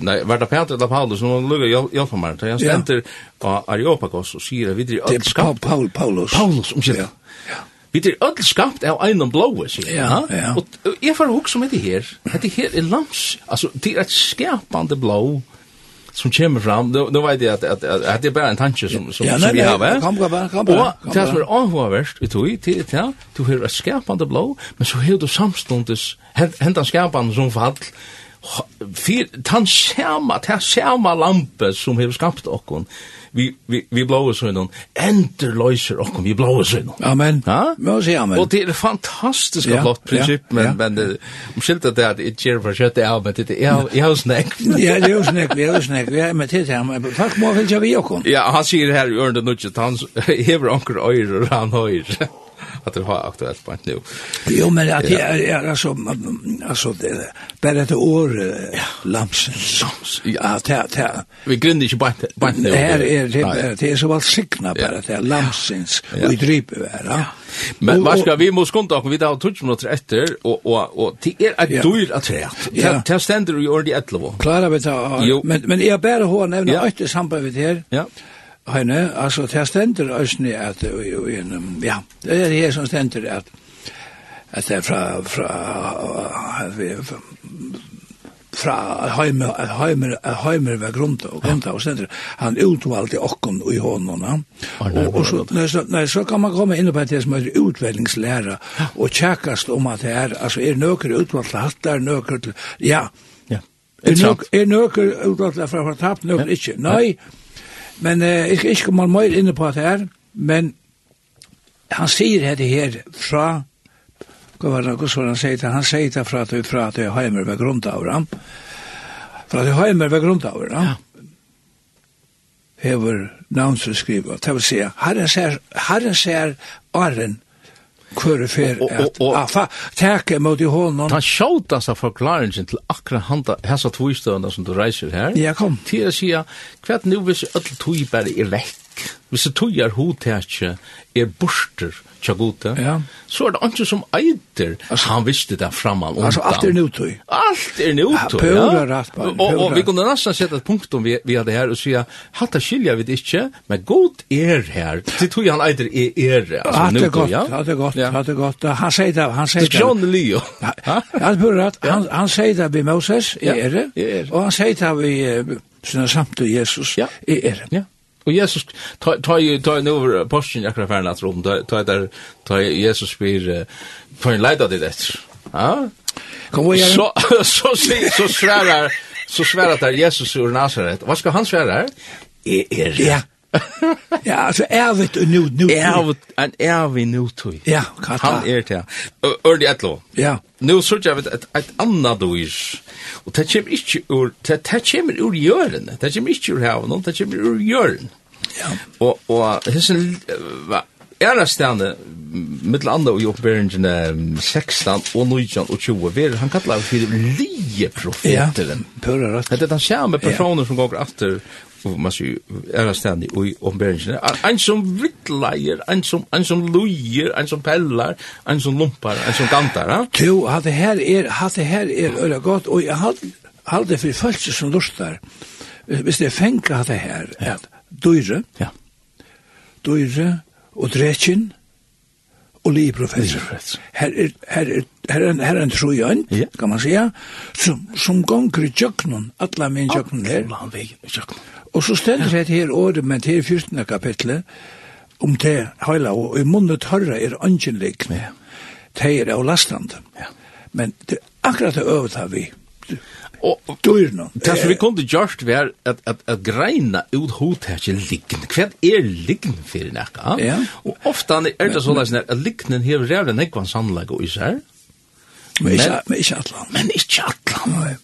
nej var det Peter eller Paulus? Som lugger jag för mig han stenter på Areopagos och säger vi det är skapt Paul Paulus Paulus om sig ja vi er öll skapt av en blå så ja ja. Og jeg får hugga som det her. det her er lams. Altså, det er et skapande blå som kommer fram. Då då vet jag att att att det är bara en tanke som som ja, som vi har, va? Kom bara, kom bara. Och det som är anhåvärst i tog till till du hör ett skärpande blå, men så hör du samstundes hända skärpande som fall fyr tan skärma, ta skärma lampe som har skapt okkun vi, vi, vi blåa sønnen, enter løyser okkom, vi blåa sønnen. Amen. Ja? Må si amen. Og det er fantastisk ja, flott prinsipp, ja, men, ja. men om skilt at det er ikke gjerne for kjøttet av, men det er jeg har snakk. Ja, det er jo snakk, vi har snakk, vi har med til det, folk må finne vi okkom. Ja, han sier her i ørende nudget, han hever anker øyre, og han høyre at det har aktuelt på nu. Jo men at det er, er altså, altså, det er bare et år lamsen Ja, Ja, det det. Vi grunner ikke på på nu. Det er, er, det er, det er så vel sikna bare, det er lamsens och i drip va. Men vad ska vi måste kunna och vi tar touch minuter efter och och och det är att dyrt att det. Det ständer ju ordet 11. Klara vet jag. Men men jag bara har nämna att det samband vid här. Ja. Heine, altså, det stender øsne at, ja, det er det som stender at, at det er fra, fra, fra fra Heimer, Heimer, Heimer ved grunta, og grunta, og stender, han utvalgte okken i hånden, ja. og, og så, nei, så nei, så kan man komme inn på det som heter utveldingslæra, og tjekkast om at det er, altså, er nøkker utvalgte hattar, nøkker til, ja, ja, er nøkker utvalgte fra fortapt, nøkker ikke, nei, ja. Men eh, jeg skal ikke komme mer inne på det her, men han sier dette her fra, hva var det, hvordan han sier det, han sier det fra at vi fra at vi heimer ved grundavra, fra at vi heimer ved grundavra, ja. hever navnsutskriva, det vil si, herren ser, herren ser åren hver fer at afa teke mot i hånden. Ta sjåtast av forklaringen til akkurat handa hessa tvistøvna som du reiser her. Ja, kom. Til å sia, hva nu hvis öll tui bare er vekk, hvis det tøyer hodtetje er borster tja gode, ja. så er det ikke som eiter altså, han visste det framan undan. Altså, alt er nøytøy. Alt er nøytøy, ja. ja. Rett, bare, og, og, og vi kunne nesten sette et punkt om vi, vi hadde her og sier, hatta skilja vi det ikke, men god er her. Det tog han eiter er er, altså hatt nøytøy, godt, ja. Hatt det godt, ja. hatt det godt. Han sier det, han sier det. Skjøn Leo. Ja, Han spør at, han, han sier det ved Moses, er det, og han sier det ved, sånn samt Jesus, ja. er det. Ja. Og Jesus, ta ju ta nu over posten i akkurat færen at rom, ta der, ta Jesus spyr, på en leida det etter. Ja? Kom vi Så, så, så sværar, så sværar der Jesus ur Nazaret. Vad skal han sværa? Er, er, ja ja, altså ervet og nu nu. Ervet en ervi nu tøy. Ja, kata. Han er det. Ordi atlo. Ja. Nu søkjer vi et et anna dois. Og det kjem ikkje ur det det kjem ur jørn. Det kjem ikkje ur havn, det kjem ur jørn. Ja. Og og hesin va er det stande mittel andre og oppberingen 16 og 19 og 20 ver han kallar for lige profeteren. Ja, pura rätt. Det er den samme personen som går efter og man sier, er stendig i omberingene. En som vittleier, en som, en som lujer, en som pellar, en som lumpar, en som gantar. Jo, hatt det her er, hatt det her er øyla godt, og jeg halde, det for folk som lustar, hvis det er fengt hatt det her, at døyre, ja. døyre og drekin, og liprofessor. Her er, her er, her er, her er en trojøn, ja. kan man säga, som, som gonger i alla min tjøkkenen her. Han vegen i. Og så stender det her året, men til 14. kapitlet, om det heila, og i munnet hørre er angenlik, ja. det er av lastand. Ja. Men det, akkurat det øvet har vi. Og dyrna. Det som vi kunde til Gjørst var at, at, at greina ut hodtetje liggen. Hva er liggen for nekka? Ja. Og ofta er det sånn at liggen hever rævlig nekvann sannlegg og især. Men, men ikke atlan. Men ikke atlan. Nei.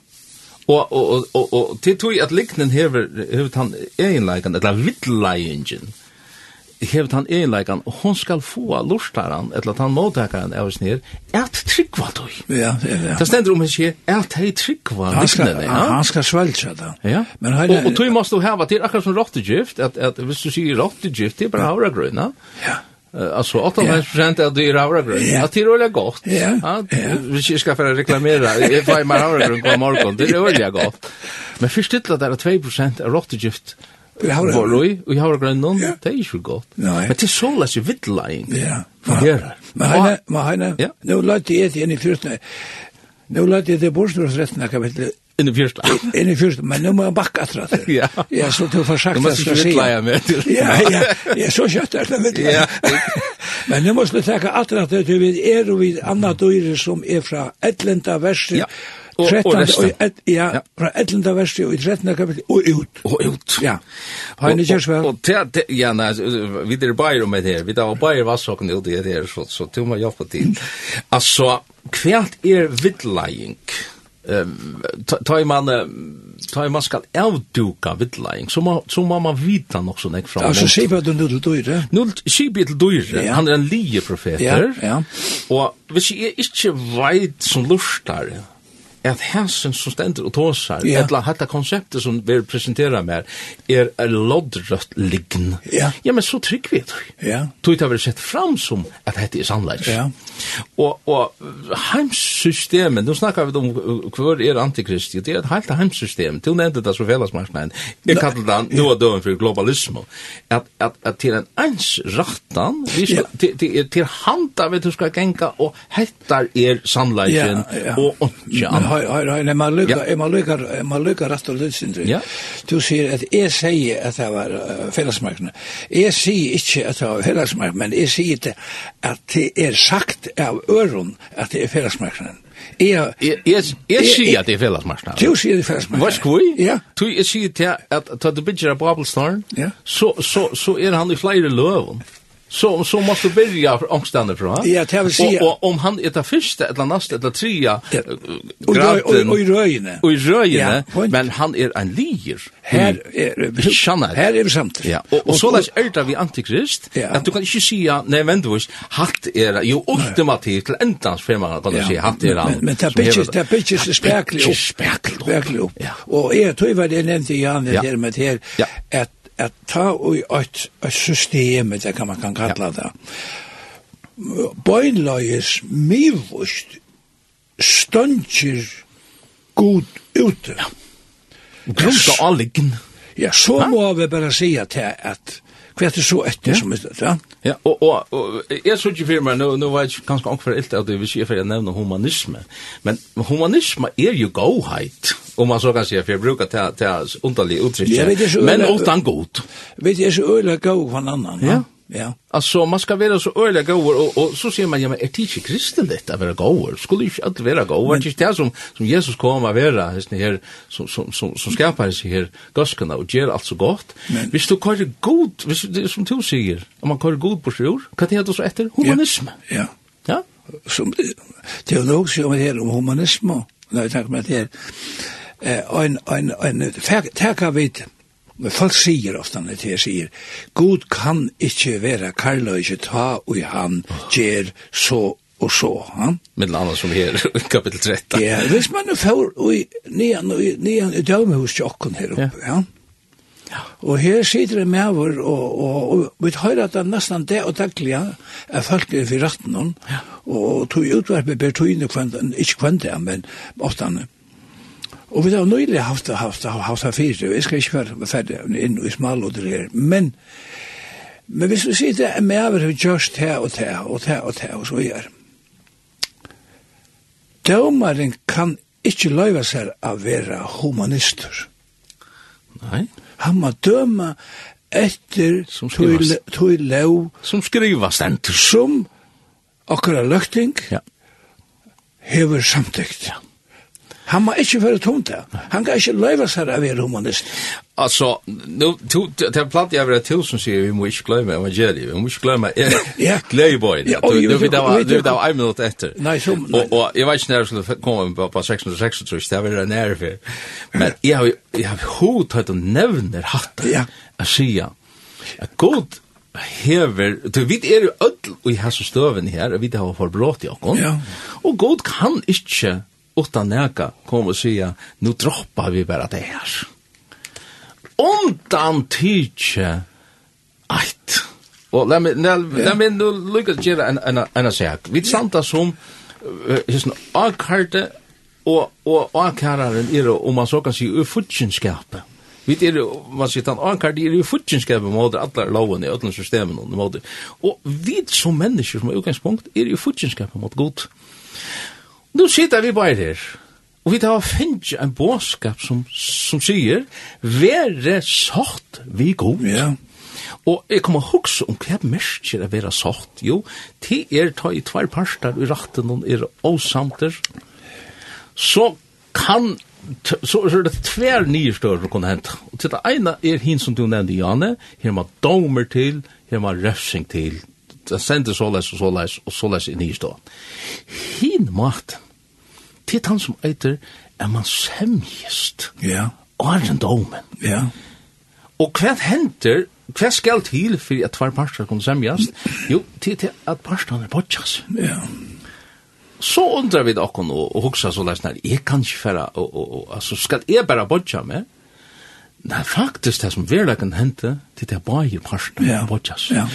Og og og og til tøy at liknen hever hever han einleikan ella villleingen. Hever han einleikan og hon skal få lustaran ella han mottakaran av snir at tryggva tøy. Ja, ja, ja. Det stendur um ikkje at hei tryggva liknen. Ja, han skal svelja det. Ja. Men han, Og, og tøy måst du hava til akkurat som rottegift at at vissu du sier rottegift det er bara havragrøna. Ja. Alltså 98% av det är havregryn. Ja, det är väldigt gott. Ja, ja. vi ska för reklamera. Jag får mer havregryn på morgon. Det är väldigt gott. Men först att det är 2% av råttgift. Borroi och havregryn. Det är ju gott. Men det är så lätt vittlaing. Ja. Men henne, men henne. Nu låter det inte i första. Nu låter det borstrådsrätten kapitlet in i fyrsta. In i fyrsta, men nu må jag backa tror det. Ja. Ja, så du får sagt att jag ska säga. Du med inte Ja, ja, ja, så kjøtt er det med. Ja. Men nu måste du tänka allt at det vi er og vi andra døyre som er fra Edlenda väster. Ja. Og, och resten. ja, fra Edlenda väster og i 13 kapitel Og ut. Og ut. Ja. Har ni kört väl? Och det, ja, nei, vi er bare med det. Vi där bare vassokken ut i det her, så så du må jag til. Altså, Alltså, er är vidlajing. Mm ta i man ta i man skal avduka vidlæring så må så må man vita nok sånn ek fram. Altså skipet er nudel dyre. Nudel skipet er dyre. Han er en lie profeter. Ja, ja. Og hvis jeg ikke veit som lustar at hæsen som stender og tåsar, ja. Yeah. etla hatta konseptet som vi presenterar med, er er loddrødt liggen. Ja. Yeah. ja, men så trygg vi det. Ja. Tog det har sett fram som at hette er sannleik. Ja. Og, og heimssystemet, nå snakkar vi om hver er antikristi, det er et heilt heimssystem, til nevnte det som fellesmarknaden, jeg kallar det nå er døven for globalisme, at, at, at til en ens rattan, vi skal, ja. til, til, til handa vi du skal genga og hettar er sannleikken ja, ja. og ikke har har när man lukar är man lukar man lukar rätt och lite synd. Ja. Du ser att är säger att det var fällsmarknaden. Är säger inte att det var fällsmarknaden, men är säger det att det är sagt av öron att det är fällsmarknaden. Jeg sier at det er fellesmarsnaren. Du sier det er fellesmarsnaren. Hva skal vi? Ja. Du sier til at da du bygger av Babelstaren, så er han i flere løven så så måste börja ångstandet från. Ja, det vill säga. Och om han är det första eller nästa eller trea graden och i röjne. Och i röjne, men han är en lier. Här är Shanna. Här är vi samt. Ja, och så läs älta vi antikrist att du kan inte säga nej men du hatt är ju ultimativt till ändans för man kan säga hatt är han. Men det bitches det bitches spärkligt. Spärkligt. Och är tror jag det nämnde jag när det med här att at ta i et, et system, det kan man kan kalla det, bøynløyes mivust støntjer god ute. Ja. Grunnt og alliggen. Ja, så må vi bare si at det at Hva er det så etter som er det? Ja, og, og, og jeg så ikke for meg, nå, nå var jeg ganske angst for ilt at det, vil si for jeg nevner humanisme, men humanisme er jo gåheit om man så kan säga, för jag brukar ta, ta underlig uttryck. Ja, men utan god. Vet du, jag, så öjla god en annan. Ja. Ha? Ja. Alltså man ska vara så öliga gåvor och, och så ser man ja men är det inte kristen detta vara gåvor? Skulle inte allt vara gåvor? Det är det som, som Jesus kommer att vara här, här som, som, som, som skapar sig här göskarna och ger allt så gott. Men. Hvis du kallar god, hvis, det, som du säger, om man kallar god på sig ord, kan det heta så efter humanism? Ja. ja. ja? Som, det är nog så om det här om humanism. Nej, tack med det här en, en, en, teka vid, folk sier ofta når det sier, God kan ikkje vera karløyge ta og han gjer så og så. Ha? Med landet som her, kapitel 13. Ja, hvis man nu får i nian, i, nian i dømehus tjokken her oppe, ja. ja. Og her sitter det med vår, og, og, og, vi hører at det er nesten det og daglig, er folk er for retten, og, tog utverpet betøyne kvendt, ikke kvendt, men ofte Og vi har nøylig haft det, haft det, haft det fire, jeg skal ikke være ferdig inn i smal og det her, men, men hvis vi sier det, men jeg vil gjørst her og her og her og her og så gjør. Dømeren kan ikke løyve seg av være humanister. Nei. Han må døme etter som skrivas. tog lov. Som skrivas enter. Som akkurat løkting ja. hever samtykt. Ja Han må ikke være tomt det. Han kan ikke løyve seg av være humanist. Altså, nu, to, det er platt jeg vil ha til som sier vi må ikke glemme evangeliet, vi må ikke glemme gledebøyene. Nu vil det ha en minutt etter. Nei, så... nei. Og og jeg vet ikke når jeg skulle komme på på 606, tror jeg, det var nære for. Men jeg har jeg har hodtøyt å nevne hatt det. Jeg sier, god hever, du vet er jo ødel i hans støven her, og vi har forbrått i okken, og god kan ikke utan näka kom och säga nu droppar vi bara det här. Undan tidse allt. Og la meg, la meg nu lukka en en en sak. Vi standa som hisn akkarte og akkararen er, om man så kan si, ur futsinskapet. Vi er, man sier, han akkarte er ur futsinskapet mot allar lovene i ötlen systemen og mot Og vi som mennesker som er utgangspunkt er ur futsinskapet mot god nu sitter vi bare her. Og vi tar finnes en båskap som, som sier, være sort vi god. Ja. Og jeg kommer hukse om hva merker å være sort. Jo, til er ta i tvær parster i ratten og er åsamter, så kan så er det tvær nye større kunne hente. Og til det ene er hin som du nevnte, Janne, her man domer til, her man refsing til, det sender såleis og såleis og såleis i nystå. Hin mat, det er han som eiter, er man semjest. Ja. Yeah. Åren domen. Ja. Og hva henter, hva skal til for at hver parster kunne semjast? Jo, til, til at parsterne bortjas. Ja. Så undrar vi dokken og, og hugsa såleis, jeg kan ikke færa, og, og, og, altså, skal jeg bare bortja med? Ja Nei, faktisk det som verleggen hente til det bare parten ja. Bodjas. Ja.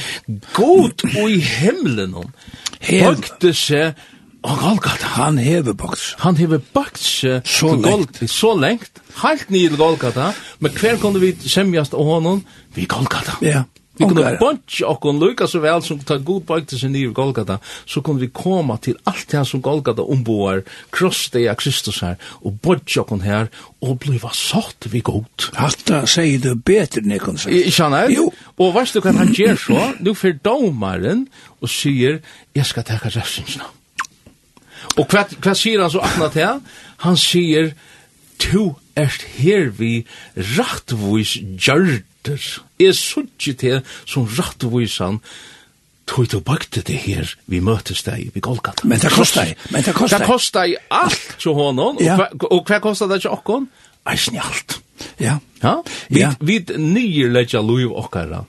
God og i himmelen om bøkte seg og Golgata. Han hever bøkt seg. Han hever bøkt seg så lengt. Så lengt, helt nye til Golgata, men hver kunne vi semjast av honom vi Golgata. Ja. Vi kunde bunch och kon lucka så väl som ta god bike till sin i Golgata så kunne vi komma till allt det som Golgata omboar, kross det Kristus här och bunch och her, här och bliva satt vi god. Hatta säger det bättre än kon Ikke han er? Jo. Och vad du kan han ger så nu för domaren och säger jag ska ta kassarna. Og hva, hva sier han så akkurat här? Han sier, to erst her vi rachtvois gjørd parter. Jeg suttje til som rattvisan, tog du bakte det her vi møtes deg vi Golgata. Men det kostar deg. Men det kostar deg. Det kostar deg alt til honom. Ja. Og hva kostar det til okkon? Eisen i alt. Ja. ja? Vi, ja. vi nyer letja loiv okkara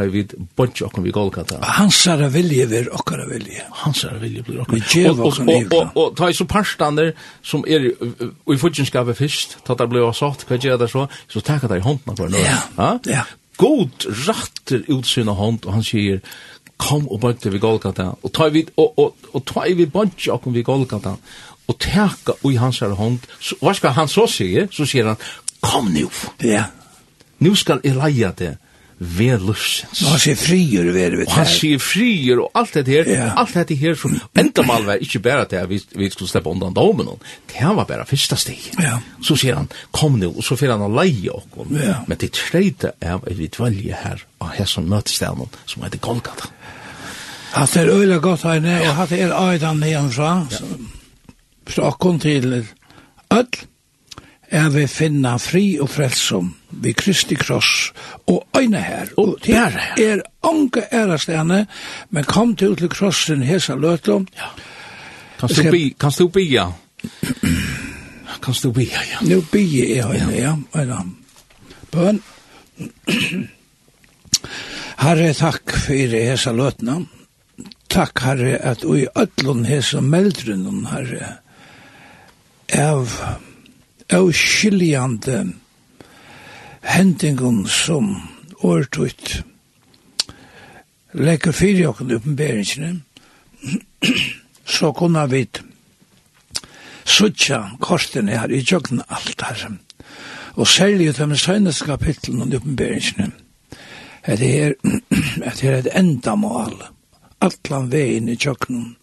ta vi bunch okkom vi Golgata. Hans er vilje ver okkara vilje. Hans er vilje blir okkara. Vi og, og, og, og, og ta i så parstander som er i fudgenskapet fyrst, ta det blir sagt, hva gjør det så, så takk at det i hånden på nå. Ja, ja. God ratter utsyna hand hånd, og han sier, kom og bøtte vi Golgata, og ta vi, og, og, og ta vi bunch okkom vi Golgata, og teka i hans her hånd, hva skal han så sier? Så sier han, kom nu. Ja. Nu skal jeg leie det ved lufsens. Og han sier frier ved det. Og han sier frier og alt dette her, ja. alt dette her som enda mal var ikke bare til at vi, vi skulle slippe undan domen. Det var bare første steg. Ja. Så sier han, kom nu, og så får han å leie og ja. Men det tredje er at vi dvelje her, og her som møtestenen, som heter Golgata. Hatt er øyla godt her nede, og hatt er øydan nedenfra, ja. så, så til ødel, er vi finna fri og frelsom vi Kristi kross og øyne her. Og det er her. Er anke ærestene, men kom til til krossen hesa løtom. Ja. Kan du skal... bi, kan du bia? kan du bia, ja. Nu bia er høyne, ja. ja. Bøn. Herre, takk for hesa løtna. Takk, Herre, at ui ødlun hesa meldrunum, Herre, av avskiljande hendingen som åretøyt leker fire åkken oppenberingene, så kunne vi suttja kortene her i jøkken alt her. Og særlig ut av min søgneste kapitlen om oppenberingene, at det her, at det er et endamål, atlan veien i jøkken,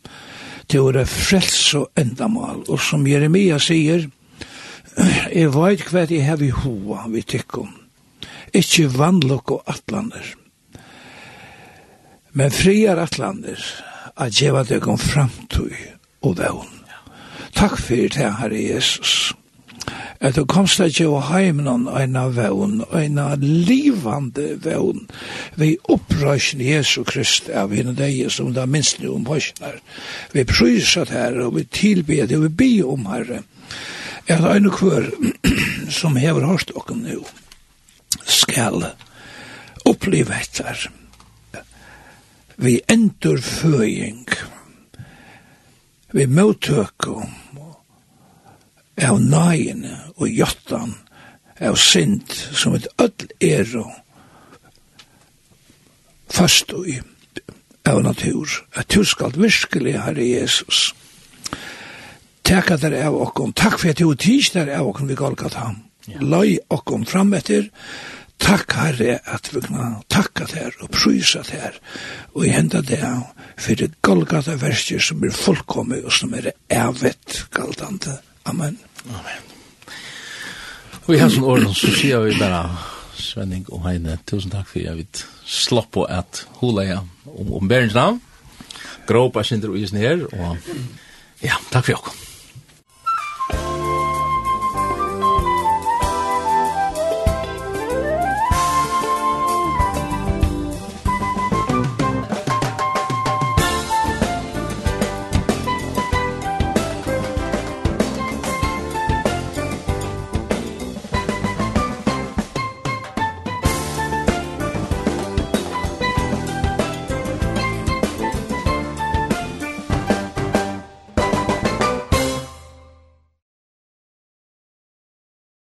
til å være frelse og endamål. Og som Jeremia sier, Jeg vet hva jeg har i hoa vi tikkum. Ikke vannlokk og atlander. Men friar atlander at djeva deg om framtøy og vevn. Takk fyrir det, Herre Jesus. At du komst til å heim noen øyne vevn, øyne livande vevn, vi opprøysen Jesu Krist av henne deg som da minst nu om påsjnar. Vi prøysat her, og vi tilbeder, og vi bi om herre. Herre at ein og kvør som hever hørt ok nu skal oppleve etter vi endur føying vi møtøkku av nægene og jottan av synd som et öll er og først og i av natur. At du skal virkelig, Herre Jesus, Takk at dere av okkom. Takk for at du tids der av okkom vi galgat ham. Ja. Løy okkom fram etter. Takk herre at vi kan takka der og prysa der og i henda det for det galgata verster som er fullkommet og som er evet galdande. Amen. Amen. Og i hans åren så sier vi bare Svenning og Heine, tusen takk for jeg vil slapp på at hula ja om, om Berens navn. Gråpa sinter og isen her og ja, takk for jokken.